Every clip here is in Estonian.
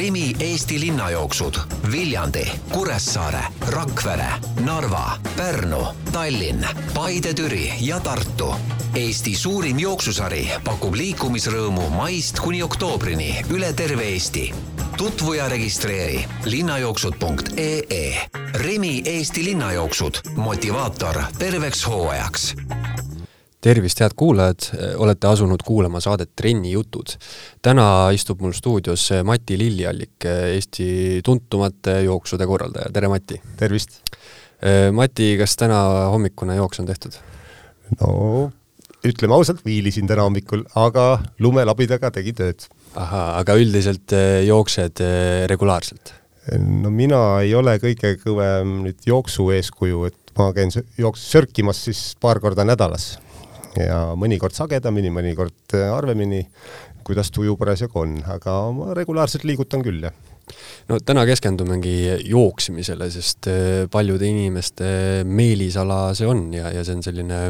Rimi Eesti linnajooksud Viljandi, Kuressaare, Rakvere, Narva, Pärnu, Tallinn, Paide-Türi ja Tartu. Eesti suurim jooksusari pakub liikumisrõõmu maist kuni oktoobrini üle terve Eesti. tutvu ja registreeri linnajooksud.ee. Rimi Eesti linnajooksud, motivaator terveks hooajaks tervist, head kuulajad, olete asunud kuulama saadet Trenni jutud. täna istub mul stuudios Mati Lilliallik, Eesti tuntumate jooksude korraldaja, tere Mati! tervist! Mati, kas täna hommikune jooks on tehtud? no ütleme ausalt, viilisin täna hommikul, aga lumelabidaga tegi tööd. ahaa, aga üldiselt eh, jooksed eh, regulaarselt? no mina ei ole kõige kõvem nüüd jooksu eeskuju, et ma käin jooks-, sörkimas siis paar korda nädalas ja mõnikord sagedamini, mõnikord äh, harvemini, kuidas tuju parasjagu on, aga ma regulaarselt liigutan küll, jah no täna keskendumegi jooksmisele, sest äh, paljude inimeste meelisala see on ja, ja see on selline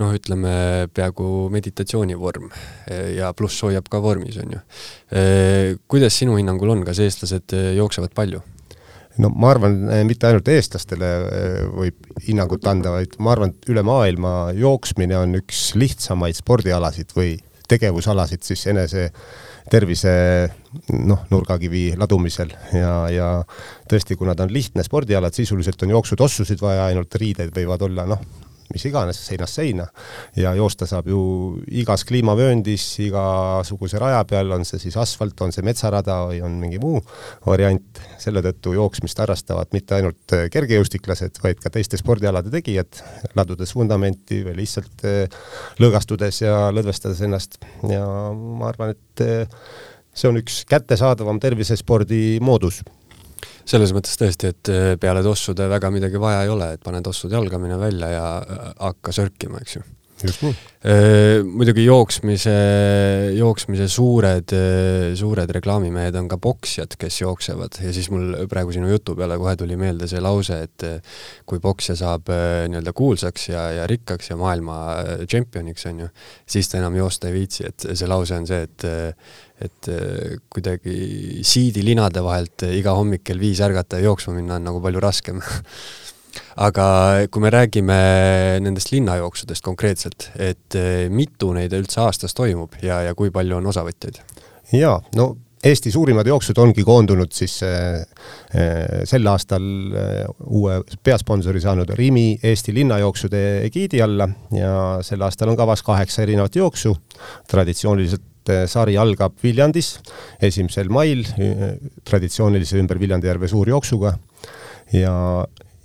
noh, ütleme peaaegu meditatsioonivorm ja pluss hoiab ka vormis, on ju. Äh, kuidas sinu hinnangul on, kas eestlased jooksevad palju? No ma arvan, eh, mitte ainult eestlastele eh, võib hinnangut anda, vaid ma arvan, et üle maailma jooksmine on üks lihtsamaid spordialasid või tegevusalasid siis enese tervise noh, nurgakivi ladumisel. Ja, ja tõesti, kuna ta on lihtne spordiala, et sisuliselt on jooksutossusid vaja, ainult riided võivad olla noh, mis iganes, seinast seina. ja joosta saab ju igas kliimavööndis, igasuguse raja peal, on see siis asfalt, on see metsarada või on mingi muu variant. selle tõttu jooksmist harrastavad mitte ainult kergejõustiklased, vaid ka teiste spordialade tegijad, ladudes vundamenti või lihtsalt äh, lõõgastudes ja lõdvestades ennast ja ma arvan, et äh, see on üks kättesaadavam tervisespordi moodus selles mõttes tõesti, et äh, peale tossude väga midagi vaja ei ole, et pane tossud jalga, mine välja ja äh, hakka sörkima, eks ju. Muidugi jooksmise, jooksmise suured, suured reklaamimehed on ka poksjad, kes jooksevad. Ja siis mul praegu sinu jutu peale kohe tuli meelde see lause, et kui poksja saab nii-öelda kuulsaks ja, ja rikkaks ja maailma tšempioniks, on ju, siis ta enam joosta ei viitsi, et see lause on see, et et kuidagi siidilinade vahelt iga hommik kell viis ärgata ja jooksma minna on nagu palju raskem aga kui me räägime nendest linnajooksudest konkreetselt, et äh, mitu neid üldse aastas toimub ja, ja kui palju on osavõtjaid? jaa, no Eesti suurimad jooksud ongi koondunud siis äh, äh, sel aastal äh, uue peasponsori saanud Rimi Eesti linnajooksude egiidi alla ja sel aastal on kavas kaheksa erinevat jooksu. traditsiooniliselt sari algab Viljandis esimesel mail traditsioonilise ümber Viljandi järve suurjooksuga ja,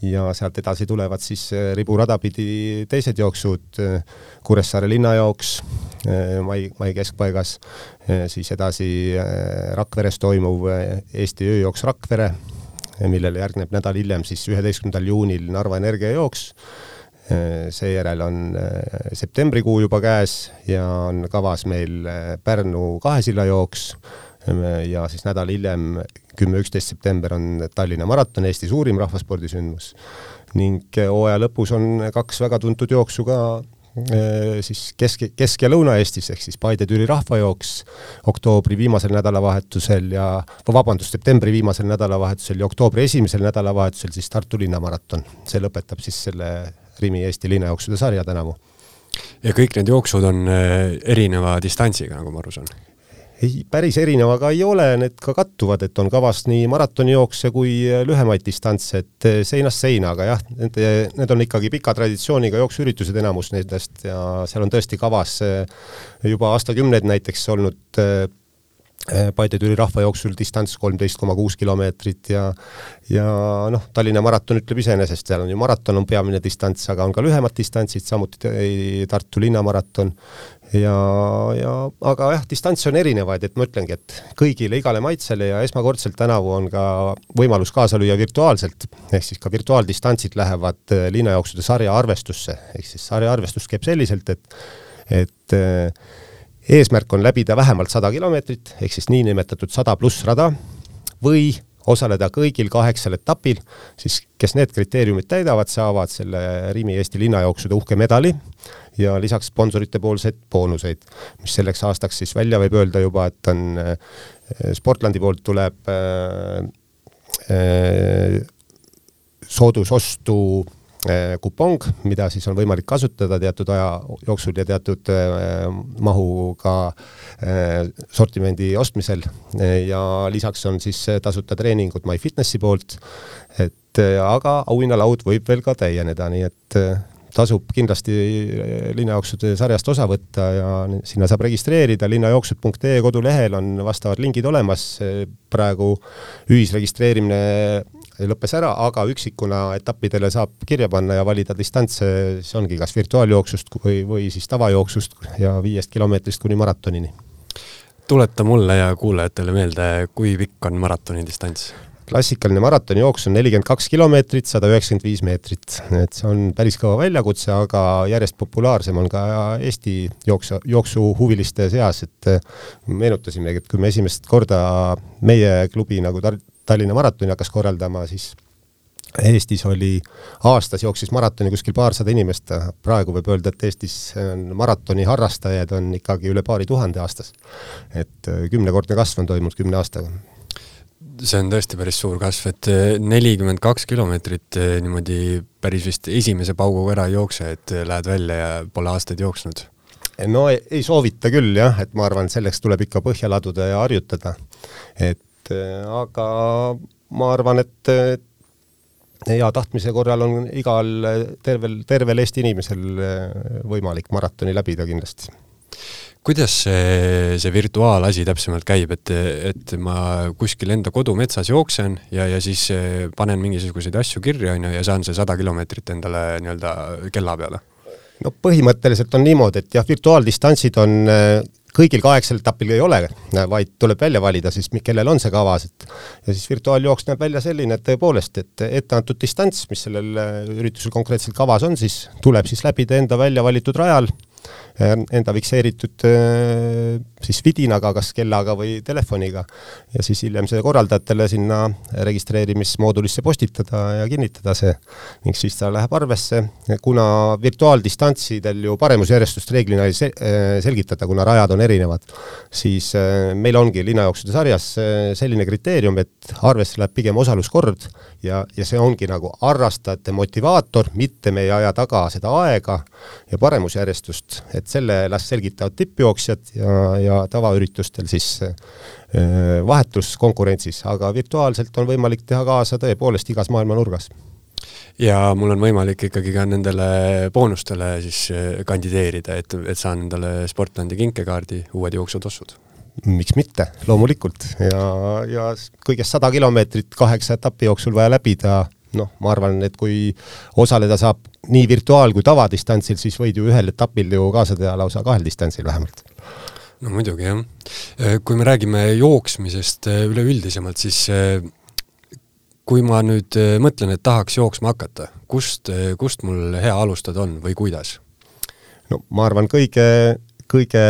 ja sealt edasi tulevad siis riburada pidi teised jooksud, Kuressaare linnajooks mai, mai keskpaigas, siis edasi Rakveres toimuv Eesti ööjooks Rakvere, millele järgneb nädal hiljem siis üheteistkümnendal juunil Narva energiajooks Äh, seejärel on äh, septembrikuu juba käes ja on kavas meil äh, Pärnu kahesilla jooks ja siis nädal hiljem, kümme, üksteist september on Tallinna maraton, Eesti suurim rahvaspordisündmus. ning hooaja lõpus on kaks väga tuntud jooksu ka siis Kesk, Kesk- ja Lõuna-Eestis ehk siis Paide-Türi rahvajooks oktoobri viimasel nädalavahetusel ja, vabandust, septembri viimasel nädalavahetusel ja oktoobri esimesel nädalavahetusel siis Tartu linnamaraton. see lõpetab siis selle Rimi Eesti linnajooksude sarja tänavu. ja kõik need jooksud on äh, erineva distantsiga, nagu ma aru saan? Ei, päris erinevaga ei ole, need ka kattuvad, et on kavas nii maratonijookse kui lühemaid distantse, et äh, seinast seina, aga jah, need, need on ikkagi pika traditsiooniga jooksuüritused enamus nendest ja seal on tõesti kavas juba aastakümneid näiteks olnud Eh, Paide-Türi rahvajooksul distants kolmteist koma kuus kilomeetrit ja ja noh, Tallinna maraton ütleb iseenesest, seal on ju maraton on peamine distants, aga on ka lühemad distantsid, samuti Tartu linnamaraton. Ja, ja aga jah, distantse on erinevaid, et ma ütlengi, et kõigile, igale maitsele ja esmakordselt tänavu on ka võimalus kaasa lüüa virtuaalselt, ehk siis ka virtuaaldistantsid lähevad eh, linnajooksude sarja arvestusse, ehk siis sarja arvestus käib selliselt, et et äh, eesmärk on läbida vähemalt sada kilomeetrit, ehk siis niinimetatud sada pluss rada või osaleda kõigil kaheksal etapil, siis kes need kriteeriumid täidavad, saavad selle Rimi Eesti linnajooksude uhke medali ja lisaks sponsorite poolseid boonuseid, mis selleks aastaks siis välja võib öelda juba, et on Sportlandi poolt tuleb soodusostu kupong, mida siis on võimalik kasutada teatud aja jooksul ja teatud mahuga sortimendi ostmisel. Ja lisaks on siis tasuta treeningud MyFitnessi poolt, et aga auhinnalaud võib veel ka täieneda, nii et tasub kindlasti linnajooksude sarjast osa võtta ja sinna saab registreerida, linnajooksud.ee kodulehel on vastavad lingid olemas, praegu ühisregistreerimine lõppes ära, aga üksikuna etappidele saab kirja panna ja valida distantse, siis ongi kas virtuaaljooksust või, või siis tavajooksust ja viiest kilomeetrist kuni maratonini. tuleta mulle ja kuulajatele meelde, kui pikk on maratoni distants? klassikaline maratonijooks on nelikümmend kaks kilomeetrit, sada üheksakümmend viis meetrit, et see on päris kõva väljakutse, aga järjest populaarsem on ka Eesti jooksu, jooksuhuviliste seas, et meenutasimegi, et kui me esimest korda meie klubi nagu Tar-, Tallinna maratoni hakkas korraldama, siis Eestis oli, aastas jooksis maratoni kuskil paarsada inimest, praegu võib öelda, et Eestis on maratoni harrastajaid on ikkagi üle paari tuhande aastas. et kümnekordne kasv on toimunud kümne aastaga see on tõesti päris suur kasv, et eh, nelikümmend kaks kilomeetrit eh, niimoodi päris vist esimese pauguga ära ei jookse, et lähed välja ja pole aastaid jooksnud? no ei, ei soovita küll jah, et ma arvan, selleks tuleb ikka põhja laduda ja harjutada. et aga ma arvan, et hea tahtmise korral on igal tervel, tervel Eesti inimesel võimalik maratoni läbida kindlasti kuidas see, see virtuaalasi täpsemalt käib, et, et ma kuskil enda kodumetsas jooksen ja, ja siis eh, panen mingisuguseid asju kirja, on ju, ja saan see sada kilomeetrit endale nii-öelda kella peale? no põhimõtteliselt on niimoodi, et jah, virtuaaldistantsid on eh, kõigil kaheksal etapil ei ole, vaid tuleb välja valida siis, kellel on see kavas, et ja siis virtuaaljooks näeb välja selline, et tõepoolest, et etteantud distants, mis sellel eh, üritusel konkreetselt kavas on, siis tuleb siis läbida enda välja valitud rajal enda fikseeritud äh, siis vidinaga, kas kellaga või telefoniga. Ja siis hiljem see korraldajatele sinna registreerimismoodulisse postitada ja kinnitada see. Ning siis ta läheb arvesse, kuna virtuaaldistantsidel ju paremusjärjestust reeglina ei äh, selgitata, kuna rajad on erinevad, siis äh, meil ongi linnajooksude sarjas selline kriteerium, et arvesse läheb pigem osaluskord ja, ja see ongi nagu harrastajate motivaator, mitte me ei aja taga seda aega ja paremusjärjestust, et selle las selgitavad tippjooksjad ja, ja tavaüritustel siis äh, vahetuskonkurentsis, aga virtuaalselt on võimalik teha kaasa tõepoolest igas maailma nurgas. Ja mul on võimalik ikkagi ka nendele boonustele siis äh, kandideerida, et, et saan endale Sportlandi kinkekaardi, uued jooksutossud miks mitte, loomulikult ja, ja kõigest sada kilomeetrit kaheksa etapi jooksul vaja läbida, noh, ma arvan, et kui osaleda saab nii virtuaal- kui tavadistantsil, siis võid ju ühel etapil ju kaasa teha lausa kahel distantsil vähemalt. no muidugi jah. kui me räägime jooksmisest eh, üleüldisemalt, siis eh, kui ma nüüd mõtlen, et tahaks jooksma hakata, kust, kust mul hea alustada on või kuidas? no ma arvan, kõige, kõige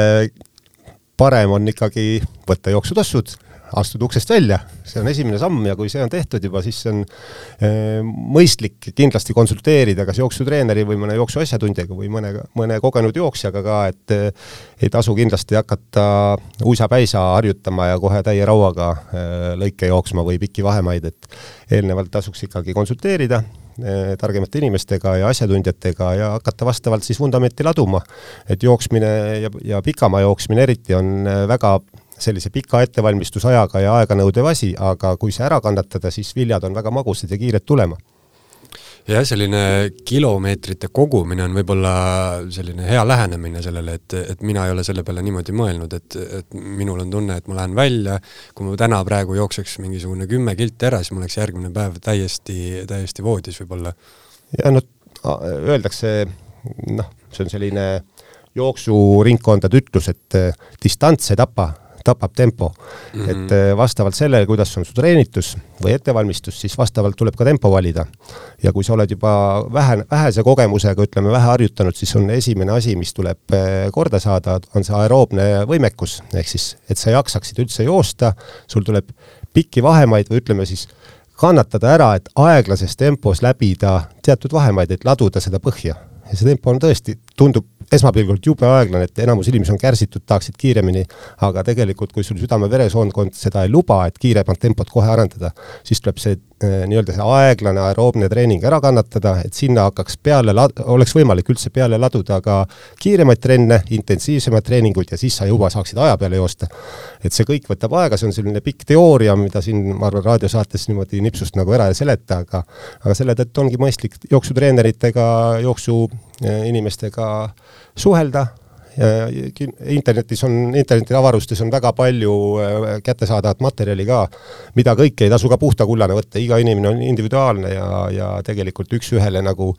parem on ikkagi võtta jooksutossud, astuda uksest välja, see on esimene samm ja kui see on tehtud juba, siis on e, mõistlik kindlasti konsulteerida kas jooksutreeneri või mõne jooksuasjatundjaga või mõne, mõne kogenud jooksjaga ka, et e, ei tasu kindlasti hakata uisapäisa harjutama ja kohe täie rauaga e, lõike jooksma või pikki vahemaid, et eelnevalt tasuks ikkagi konsulteerida. Eh, targemate inimestega ja asjatundjatega ja hakata vastavalt siis vundamenti laduma. et jooksmine ja, ja pikamaa jooksmine eriti on eh, väga sellise pika ettevalmistusajaga ja aeganõudev asi, aga kui see ära kannatada, siis viljad on väga magusad ja kiired tulema jah, selline kilomeetrite kogumine on võib-olla selline hea lähenemine sellele, et, et mina ei ole selle peale niimoodi mõelnud, et, et minul on tunne, et ma lähen välja, kui ma täna praegu jookseks mingisugune kümme kilti ära, siis ma oleks järgmine päev täiesti, täiesti voodis võib-olla. ja no öeldakse, noh, see on selline jooksuringkondade ütlus, et distants ei tapa tapab tempo mm. -hmm. et eh, vastavalt sellele, kuidas on su treenitus või ettevalmistus, siis vastavalt tuleb ka tempo valida. ja kui sa oled juba vähe, vähese kogemusega, ütleme vähe harjutanud, siis on esimene asi, mis tuleb eh, korda saada, on see aeroobne võimekus, ehk siis, et sa jaksaksid üldse joosta, sul tuleb pikki vahemaid või ütleme siis kannatada ära, et aeglases tempos läbida teatud vahemaid, et laduda seda põhja ja see tempo on tõesti, tundub esmapilgul jube aeglane, et enamus inimesi on kärsitud, tahaksid kiiremini, aga tegelikult, kui sul südame-veresoonkond seda ei luba, et kiiremat tempot kohe arendada, siis tuleb see nii-öelda see aeglane aeroobne treening ära kannatada, et sinna hakkaks peale oleks võimalik üldse peale laduda ka kiiremaid trenne, intensiivsemaid treeninguid ja siis sa juba saaksid aja peale joosta. et see kõik võtab aega, see on selline pikk teooria, mida siin, ma arvan, raadiosaates niimoodi nipsust nagu ära ei seleta, aga aga selle tõttu ongi mõistlik jooksutreeneritega, jooksuinimestega suhelda internetis on, interneti avarustes on väga palju äh, kättesaadavat materjali ka, mida kõike ei tasu ka puhta kullana võtta, iga inimene on individuaalne ja, ja tegelikult üks-ühele nagu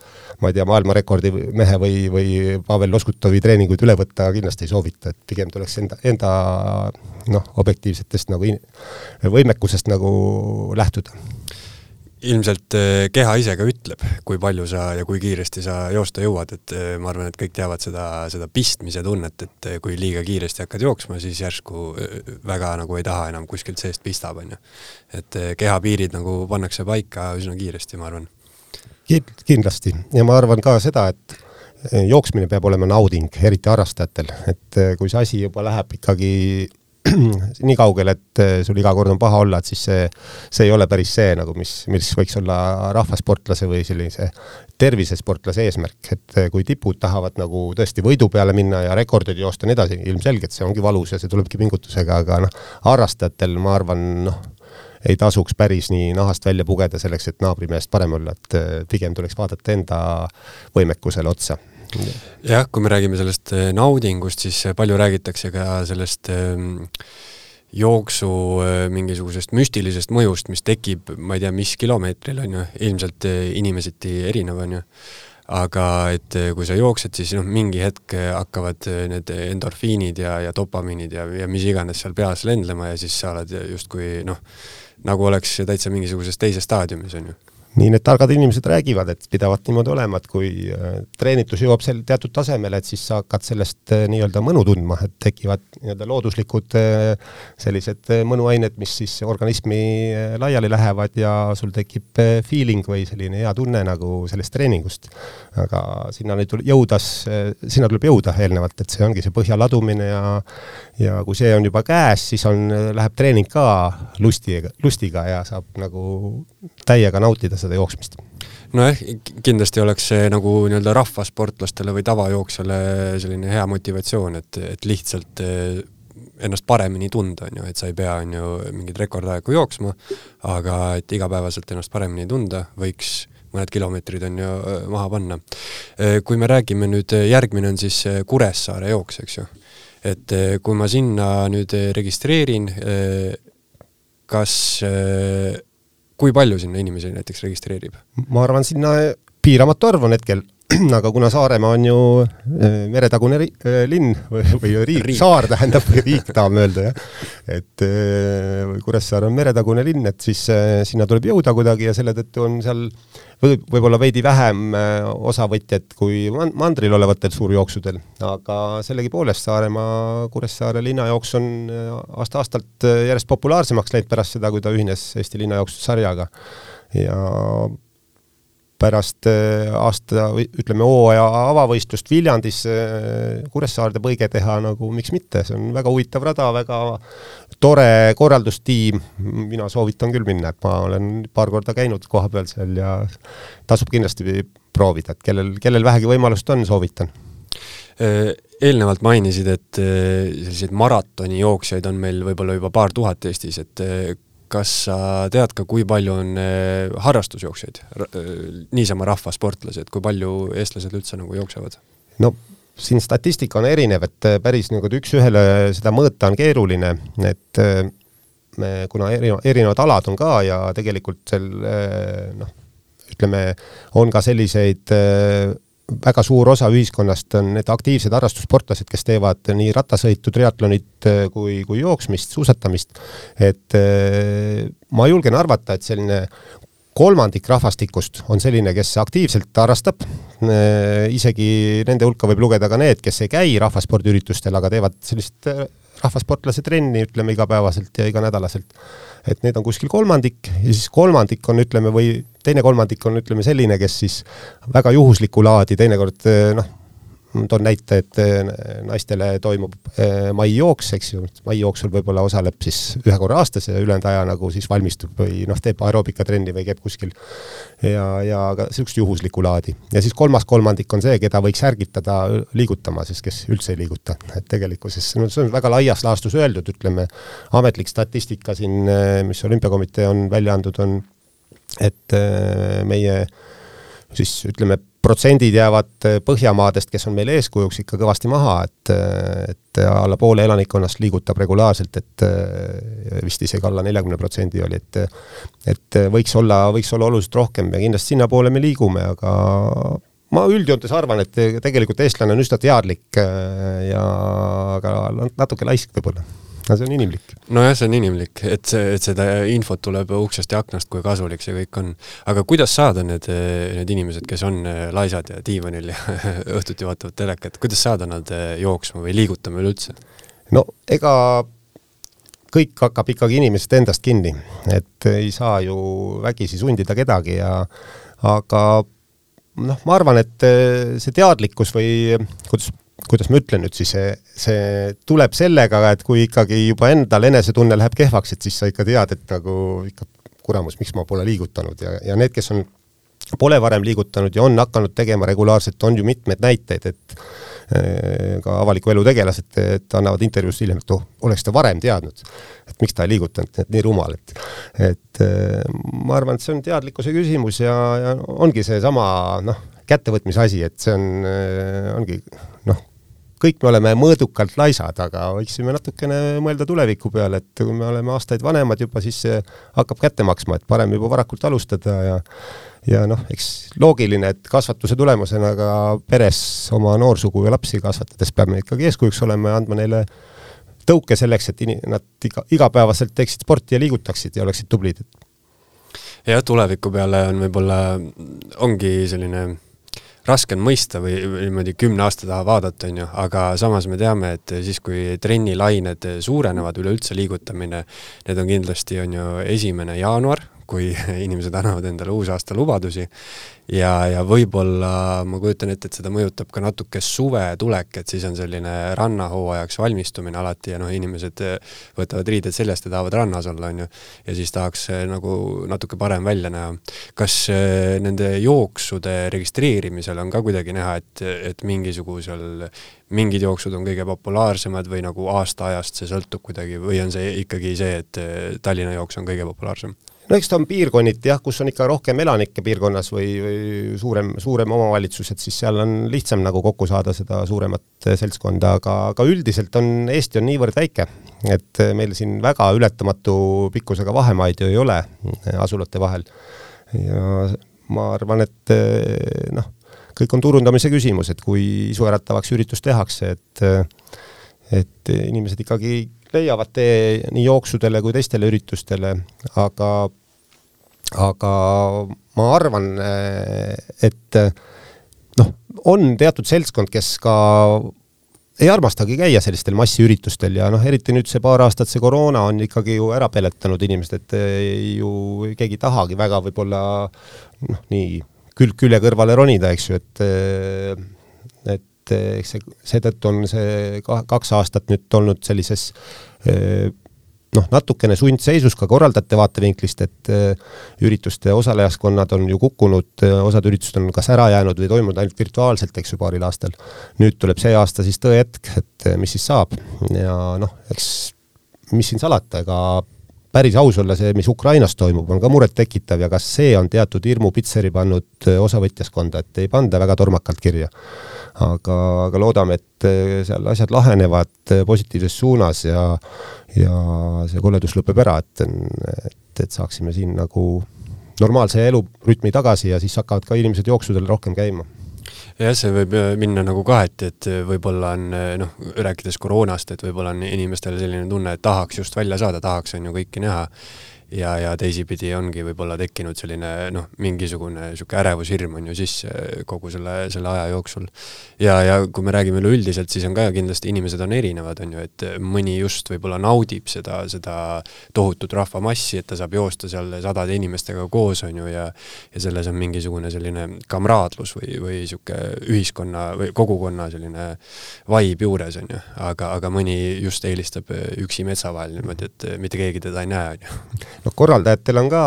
ma ei tea, maailmarekordi mehe või, või Pavel Loskutovi treeninguid üle võtta kindlasti ei soovita, et pigem tuleks enda, enda noh, objektiivsetest nagu võimekusest nagu lähtuda ilmselt äh, keha ise ka ütleb, kui palju sa ja kui kiiresti sa joosta jõuad, et äh, ma arvan, et kõik teavad seda, seda pistmise tunnet, et äh, kui liiga kiiresti hakkad jooksma, siis järsku väga nagu ei taha enam kuskilt seest pistab, on ju. et keha piirid nagu pannakse paika üsna kiiresti, ma arvan. kindlasti ja ma arvan ka seda, et jooksmine peab olema nauding, eriti harrastajatel, et kui see asi juba läheb ikkagi nii kaugel, et eh, sul iga kord on paha olla, et siis see, see ei ole päris see nagu, mis, mis võiks olla rahvasportlase või sellise tervisesportlase eesmärk, et eh, kui tipud tahavad nagu tõesti võidu peale minna ja rekordeid joosta ja nii edasi, ilmselgelt see ongi valus ja see tulebki pingutusega, aga noh, harrastajatel ma arvan, noh, ei tasuks päris nii nahast välja pugeda selleks, et naabrimehest parem olla, et eh, pigem tuleks vaadata enda võimekusele otsa jah, kui me räägime sellest eh, naudingust, siis eh, palju räägitakse ka sellest ehm, jooksu eh, mingisugusest müstilisest mõjust, mis tekib, ma ei tea, mis kilomeetril, on ju, ilmselt inimeseti erinev, on ju. Aga et kui sa jooksed, siis noh, mingi hetk hakkavad need endorfiinid ja, ja dopamiinid ja, ja mis iganes seal peas lendlema ja siis sa oled justkui noh, nagu oleks täitsa mingisuguses teises staadiumis, on ju nii need targad inimesed räägivad, et pidavat niimoodi olema, et kui äh, treenitus jõuab sel teatud tasemele, et siis sa hakkad sellest äh, nii-öelda mõnu tundma, et tekivad nii-öelda looduslikud äh, sellised mõnuained, mis siis organismi laiali lähevad ja sul tekib feeling või selline hea tunne nagu sellest treeningust. aga sinnani jõudas, sinna tuleb jõuda eelnevalt, et see ongi see põhja ladumine ja ja kui see on juba käes, siis on, läheb treening ka lustiga, lustiga ja saab nagu täiega nautida seda jooksmist nojah, kindlasti oleks see nagu nii-öelda rahvasportlastele või tavajooksjale selline hea motivatsioon, et, et lihtsalt eh, ennast paremini tunda, on ju, et sa ei pea, on ju, mingeid rekordaegu jooksma, aga et igapäevaselt ennast paremini tunda, võiks mõned kilomeetrid on ju eh, maha panna. Eh, kui me räägime nüüd, järgmine on siis Kuressaare jooks, eks ju et eh, kui ma sinna nüüd eh, registreerin, eh, kas, kui palju sinna inimesi näiteks registreerib? ma arvan, sinna piiramatu arv on hetkel aga kuna Saaremaa on ju meretagune ri, linn või, või riik, riik., saar tähendab, riik tahame öelda, jah. et Kuressaare on meretagune linn, et siis sinna tuleb jõuda kuidagi ja selle tõttu on seal võib, võib-olla veidi vähem äh, osavõtjaid kui mandril olevatel suurjooksudel, aga sellegipoolest Saaremaa Kuressaare linnajooks on äh, aasta-aastalt äh, järjest populaarsemaks läinud pärast seda, kui ta ühines Eesti linnajooksude sarjaga. ja pärast aasta, ütleme hooaja avavõistlust Viljandis Kuressaarde põige teha, nagu miks mitte, see on väga huvitav rada, väga tore korraldustiim, mina soovitan küll minna, et ma olen paar korda käinud kohapeal seal ja tasub kindlasti proovida, et kellel, kellel vähegi võimalust on, soovitan äh, eelnevalt mainisid, et selliseid maratonijooksjaid on meil võib-olla juba paar tuhat Eestis, et kas sa tead ka, kui palju on harrastusjooksjaid, niisama rahvasportlasi, et kui palju eestlased üldse nagu jooksevad? no siin statistika on erinev, et eh, päris nagu üks-ühele seda mõõta on keeruline, et me, kuna eri, erinevad alad on ka ja tegelikult seal noh, ütleme, on ka selliseid väga suur osa ühiskonnast on need aktiivsed harrastussportlased, kes teevad nii rattasõitu, triatlonit äh, kui, kui jooksmist, suusatamist. et äh, ma julgen arvata, et selline kolmandik rahvastikust on selline, kes aktiivselt harrastab, äh, isegi nende hulka võib lugeda ka need, kes ei käi rahvaspordiüritustel, aga teevad sellist rahvasportlase trenni, ütleme igapäevaselt ja iganädalaselt. Et need on kuskil kolmandik ja siis kolmandik on, ütleme, või teine kolmandik on, ütleme, selline, kes siis väga juhuslikku laadi teinekord eh, noh, toon näite, et naistele toimub maijooks, eks ju, maijooksul võib-olla osaleb siis ühe korra aastas ja ülejäänud aja nagu siis valmistub või noh, teeb aeroobikatrenni või käib kuskil. Ja, ja ka niisugust juhuslikku laadi. ja siis kolmas kolmandik on see, keda võiks ärgitada liigutama, sest kes üldse ei liiguta, et tegelikkuses no see on väga laias laastus öeldud, ütleme, ametlik statistika siin, mis Olümpiakomitee on välja andnud, on et äh, meie siis ütleme, protsendid jäävad äh, Põhjamaadest, kes on meile eeskujuks, ikka kõvasti maha, et, äh, et alla poole elanikkonnast liigutab regulaarselt, et vist isegi alla neljakümne protsendi oli, et et võiks olla, võiks olla oluliselt rohkem ja kindlasti sinnapoole me liigume, aga ma üldjoontes arvan, et tegelikult eestlane on üsna teadlik ja aga natuke laisk võib-olla no see on inimlik. nojah, see on inimlik, et see, et seda infot tuleb uksest ja aknast, kui kasulik see kõik on. aga kuidas saada need, need inimesed, kes on laisad ja diivanil ja õhtuti vaatavad telekat, kuidas saada nad jooksma või liigutama üleüldse? no ega kõik hakkab ikkagi inimesest endast kinni, et ei saa ju vägisi sundida kedagi ja aga noh, ma arvan, et see teadlikkus või kuidas kuidas ma ütlen nüüd siis, see, see tuleb sellega, et kui ikkagi juba endal enesetunne läheb kehvaks, et siis sa ikka tead, et nagu ikka kuramus, miks ma pole liigutanud ja, ja need, kes on, pole varem liigutanud ja on hakanud tegema regulaarselt, on ju mitmeid näiteid, et eh, ka avaliku elu tegelased, et annavad intervjuus hiljem, et oh, oleks ta varem teadnud, et miks ta ei liigutanud, et nii rumal, et et eh, ma arvan, et see on teadlikkuse küsimus ja, ja ongi seesama noh, kättevõtmise asi, et see on, eh, ongi noh, kõik me oleme mõõdukalt laisad, aga võiksime natukene mõelda tuleviku peale, et kui me oleme aastaid vanemad juba, siis see hakkab kätte maksma, et parem juba varakult alustada ja ja noh, eks loogiline, et kasvatuse tulemusena ka peres oma noorsugu ja lapsi kasvatades peame ikkagi eeskujuks olema ja andma neile tõuke selleks, et in-, nad iga, igapäevaselt teeksid sporti ja liigutaksid ja oleksid tublid. jah, tuleviku peale on võib-olla, ongi selline raske on mõista või, niimoodi kümne aasta taha vaadata, on ju, aga samas me teame, et siis, kui trennilained suurenevad, üleüldse liigutamine, need on kindlasti, on ju, esimene jaanuar, kui inimesed annavad endale uusaasta lubadusi ja, ja võib-olla ma kujutan ette, et seda mõjutab ka natuke suve tulek, et siis on selline rannahooajaks valmistumine alati ja noh, inimesed eh, võtavad riided seljast ja tahavad rannas olla, on ju, ja siis tahaks eh, nagu natuke parem välja näha. kas eh, nende jooksude registreerimisel on ka kuidagi näha, et, et mingisugusel mingid jooksud on kõige populaarsemad või nagu aasta-ajast see sõltub kuidagi või on see ikkagi see, et Tallinna jooks on kõige populaarsem? No eks ta on piirkonniti jah, kus on ikka rohkem elanikke piirkonnas või, või suurem, suurem omavalitsus, et siis seal on lihtsam nagu kokku saada seda suuremat seltskonda, aga, aga üldiselt on, Eesti on niivõrd väike, et meil siin väga ületamatu pikkusega vahemaid ju ei ole asulate vahel. ja ma arvan, et noh, kõik on turundamise küsimus, et kui isuäratavaks üritus tehakse, et et inimesed ikkagi leiavad tee nii jooksudele kui teistele üritustele, aga, aga ma arvan, et noh, on teatud seltskond, kes ka ei armastagi käia sellistel massiüritustel ja noh, eriti nüüd see paar aastat, see koroona on ikkagi ju ära peletanud inimesed, et ju keegi ei tahagi väga võib-olla noh, nii külg külje kõrvale ronida, eks ju, et et et eks see, seetõttu on see kaks aastat nüüd olnud sellises eh, noh, natukene sundseisus ka korraldajate vaatevinklist, et eh, ürituste osalejaskonnad on ju kukkunud, eh, osad üritused on kas ära jäänud või toimunud ainult virtuaalselt, eks ju, paaril aastal. nüüd tuleb see aasta siis tõehetk, et mis siis saab ja noh, eks mis siin salata, ega päris aus olla, see, mis Ukrainas toimub, on ka murettekitav ja kas see on teatud hirmu pitseri pannud osavõtjaskonda, et ei panda väga tormakalt kirja. Aga, aga loodame, et eh, seal asjad lahenevad eh, positiivses suunas ja ja see koledus lõpeb ära, et, et, et saaksime siin nagu normaalse elurütmi tagasi ja siis hakkavad ka inimesed jooksudel rohkem käima jah, see võib äh, minna nagu kaheti, et võib-olla on noh, rääkides koroonast, et võib-olla on inimestel selline tunne, et tahaks just välja saada, tahaks on ju kõiki näha ja, ja teisipidi ongi võib-olla tekkinud selline noh, mingisugune niisugune ärevushirm on ju sisse kogu selle, selle aja jooksul. ja, ja kui me räägime üleüldiselt, siis on ka kindlasti inimesed on erinevad, on ju, et mõni just võib-olla naudib seda, seda tohutut rahvamassi, et ta saab joosta seal sadade inimestega koos, on ju, ja ja selles on mingisugune selline kamraadlus või, või niisugune ühiskonna või kogukonna selline vibe juures, on ju, aga, aga mõni just eelistab üksi metsa vahel niimoodi, et mitte keegi teda ei näe, on ju noh, korraldajatel on ka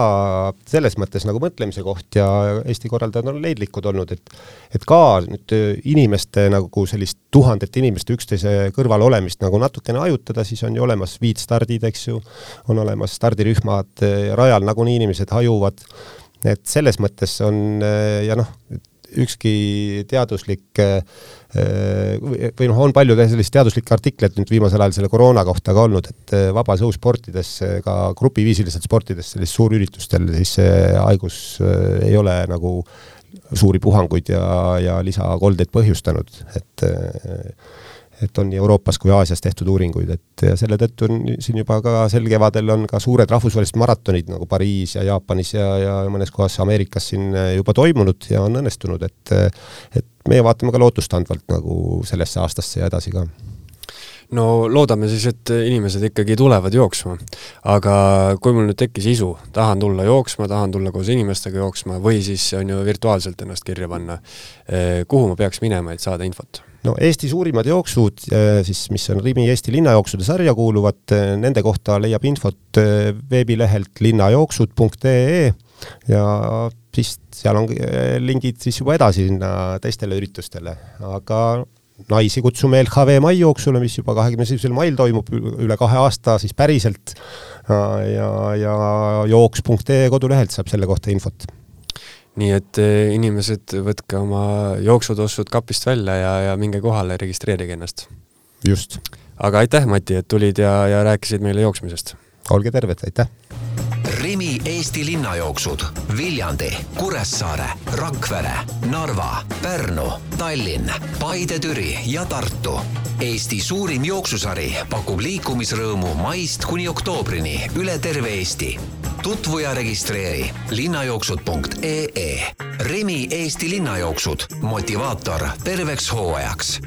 selles mõttes nagu mõtlemise koht ja Eesti korraldajad on leidlikud olnud, et et ka nüüd inimeste nagu sellist tuhandete inimeste üksteise kõrval olemist nagu natukene hajutada, siis on ju olemas viidstardid, eks ju, on olemas stardirühmad, rajal nagunii inimesed hajuvad, et selles mõttes on ja noh, ükski teaduslik või noh, on palju selliseid teaduslikke artikleid nüüd viimasel ajal selle koroona kohta ka olnud, et vabas õhusportides, ka grupiviisiliselt sportides, sellistel suurüritustel, siis see haigus ei ole nagu suuri puhanguid ja, ja lisakoldeid põhjustanud, et et on nii Euroopas kui Aasias tehtud uuringuid, et ja selle tõttu on siin juba ka sel kevadel on ka suured rahvusvahelised maratonid nagu Pariis ja Jaapanis ja, ja mõnes kohas Ameerikas siin juba toimunud ja on õnnestunud, et et meie vaatame ka lootustandvalt nagu sellesse aastasse ja edasi ka no loodame siis, et inimesed ikkagi tulevad jooksma. aga kui mul nüüd tekkis isu, tahan tulla jooksma, tahan tulla koos inimestega jooksma või siis on ju virtuaalselt ennast kirja panna, eh, kuhu ma peaks minema, et saada infot? No Eesti suurimad jooksud äh, siis, mis on Rimi Eesti linnajooksude sarja kuuluvad, äh, nende kohta leiab infot äh, veebilehelt linnajooksud.ee ja siis seal on lingid siis juba edasi sinna teistele üritustele, aga naisi kutsume LHV maijooksule, mis juba kahekümne esimesel mail toimub üle kahe aasta siis päriselt. Ja, ja jooks.ee kodulehelt saab selle kohta infot nii et eh, inimesed, võtke oma jooksutossud kapist välja ja, ja minge kohale, registreerige ennast. just. aga aitäh, Mati, et tulid ja, ja rääkisid meile jooksmisest. olge terved, aitäh! Rimi Eesti linnajooksud Viljandi, Kuressaare, Rakvere, Narva, Pärnu, Tallinn, Paide-Türi ja Tartu. Eesti suurim jooksusari pakub liikumisrõõmu maist kuni oktoobrini üle terve Eesti tutvu ja registreeri linnajooksud.ee. Rimi Eesti linnajooksud, motivaator terveks hooajaks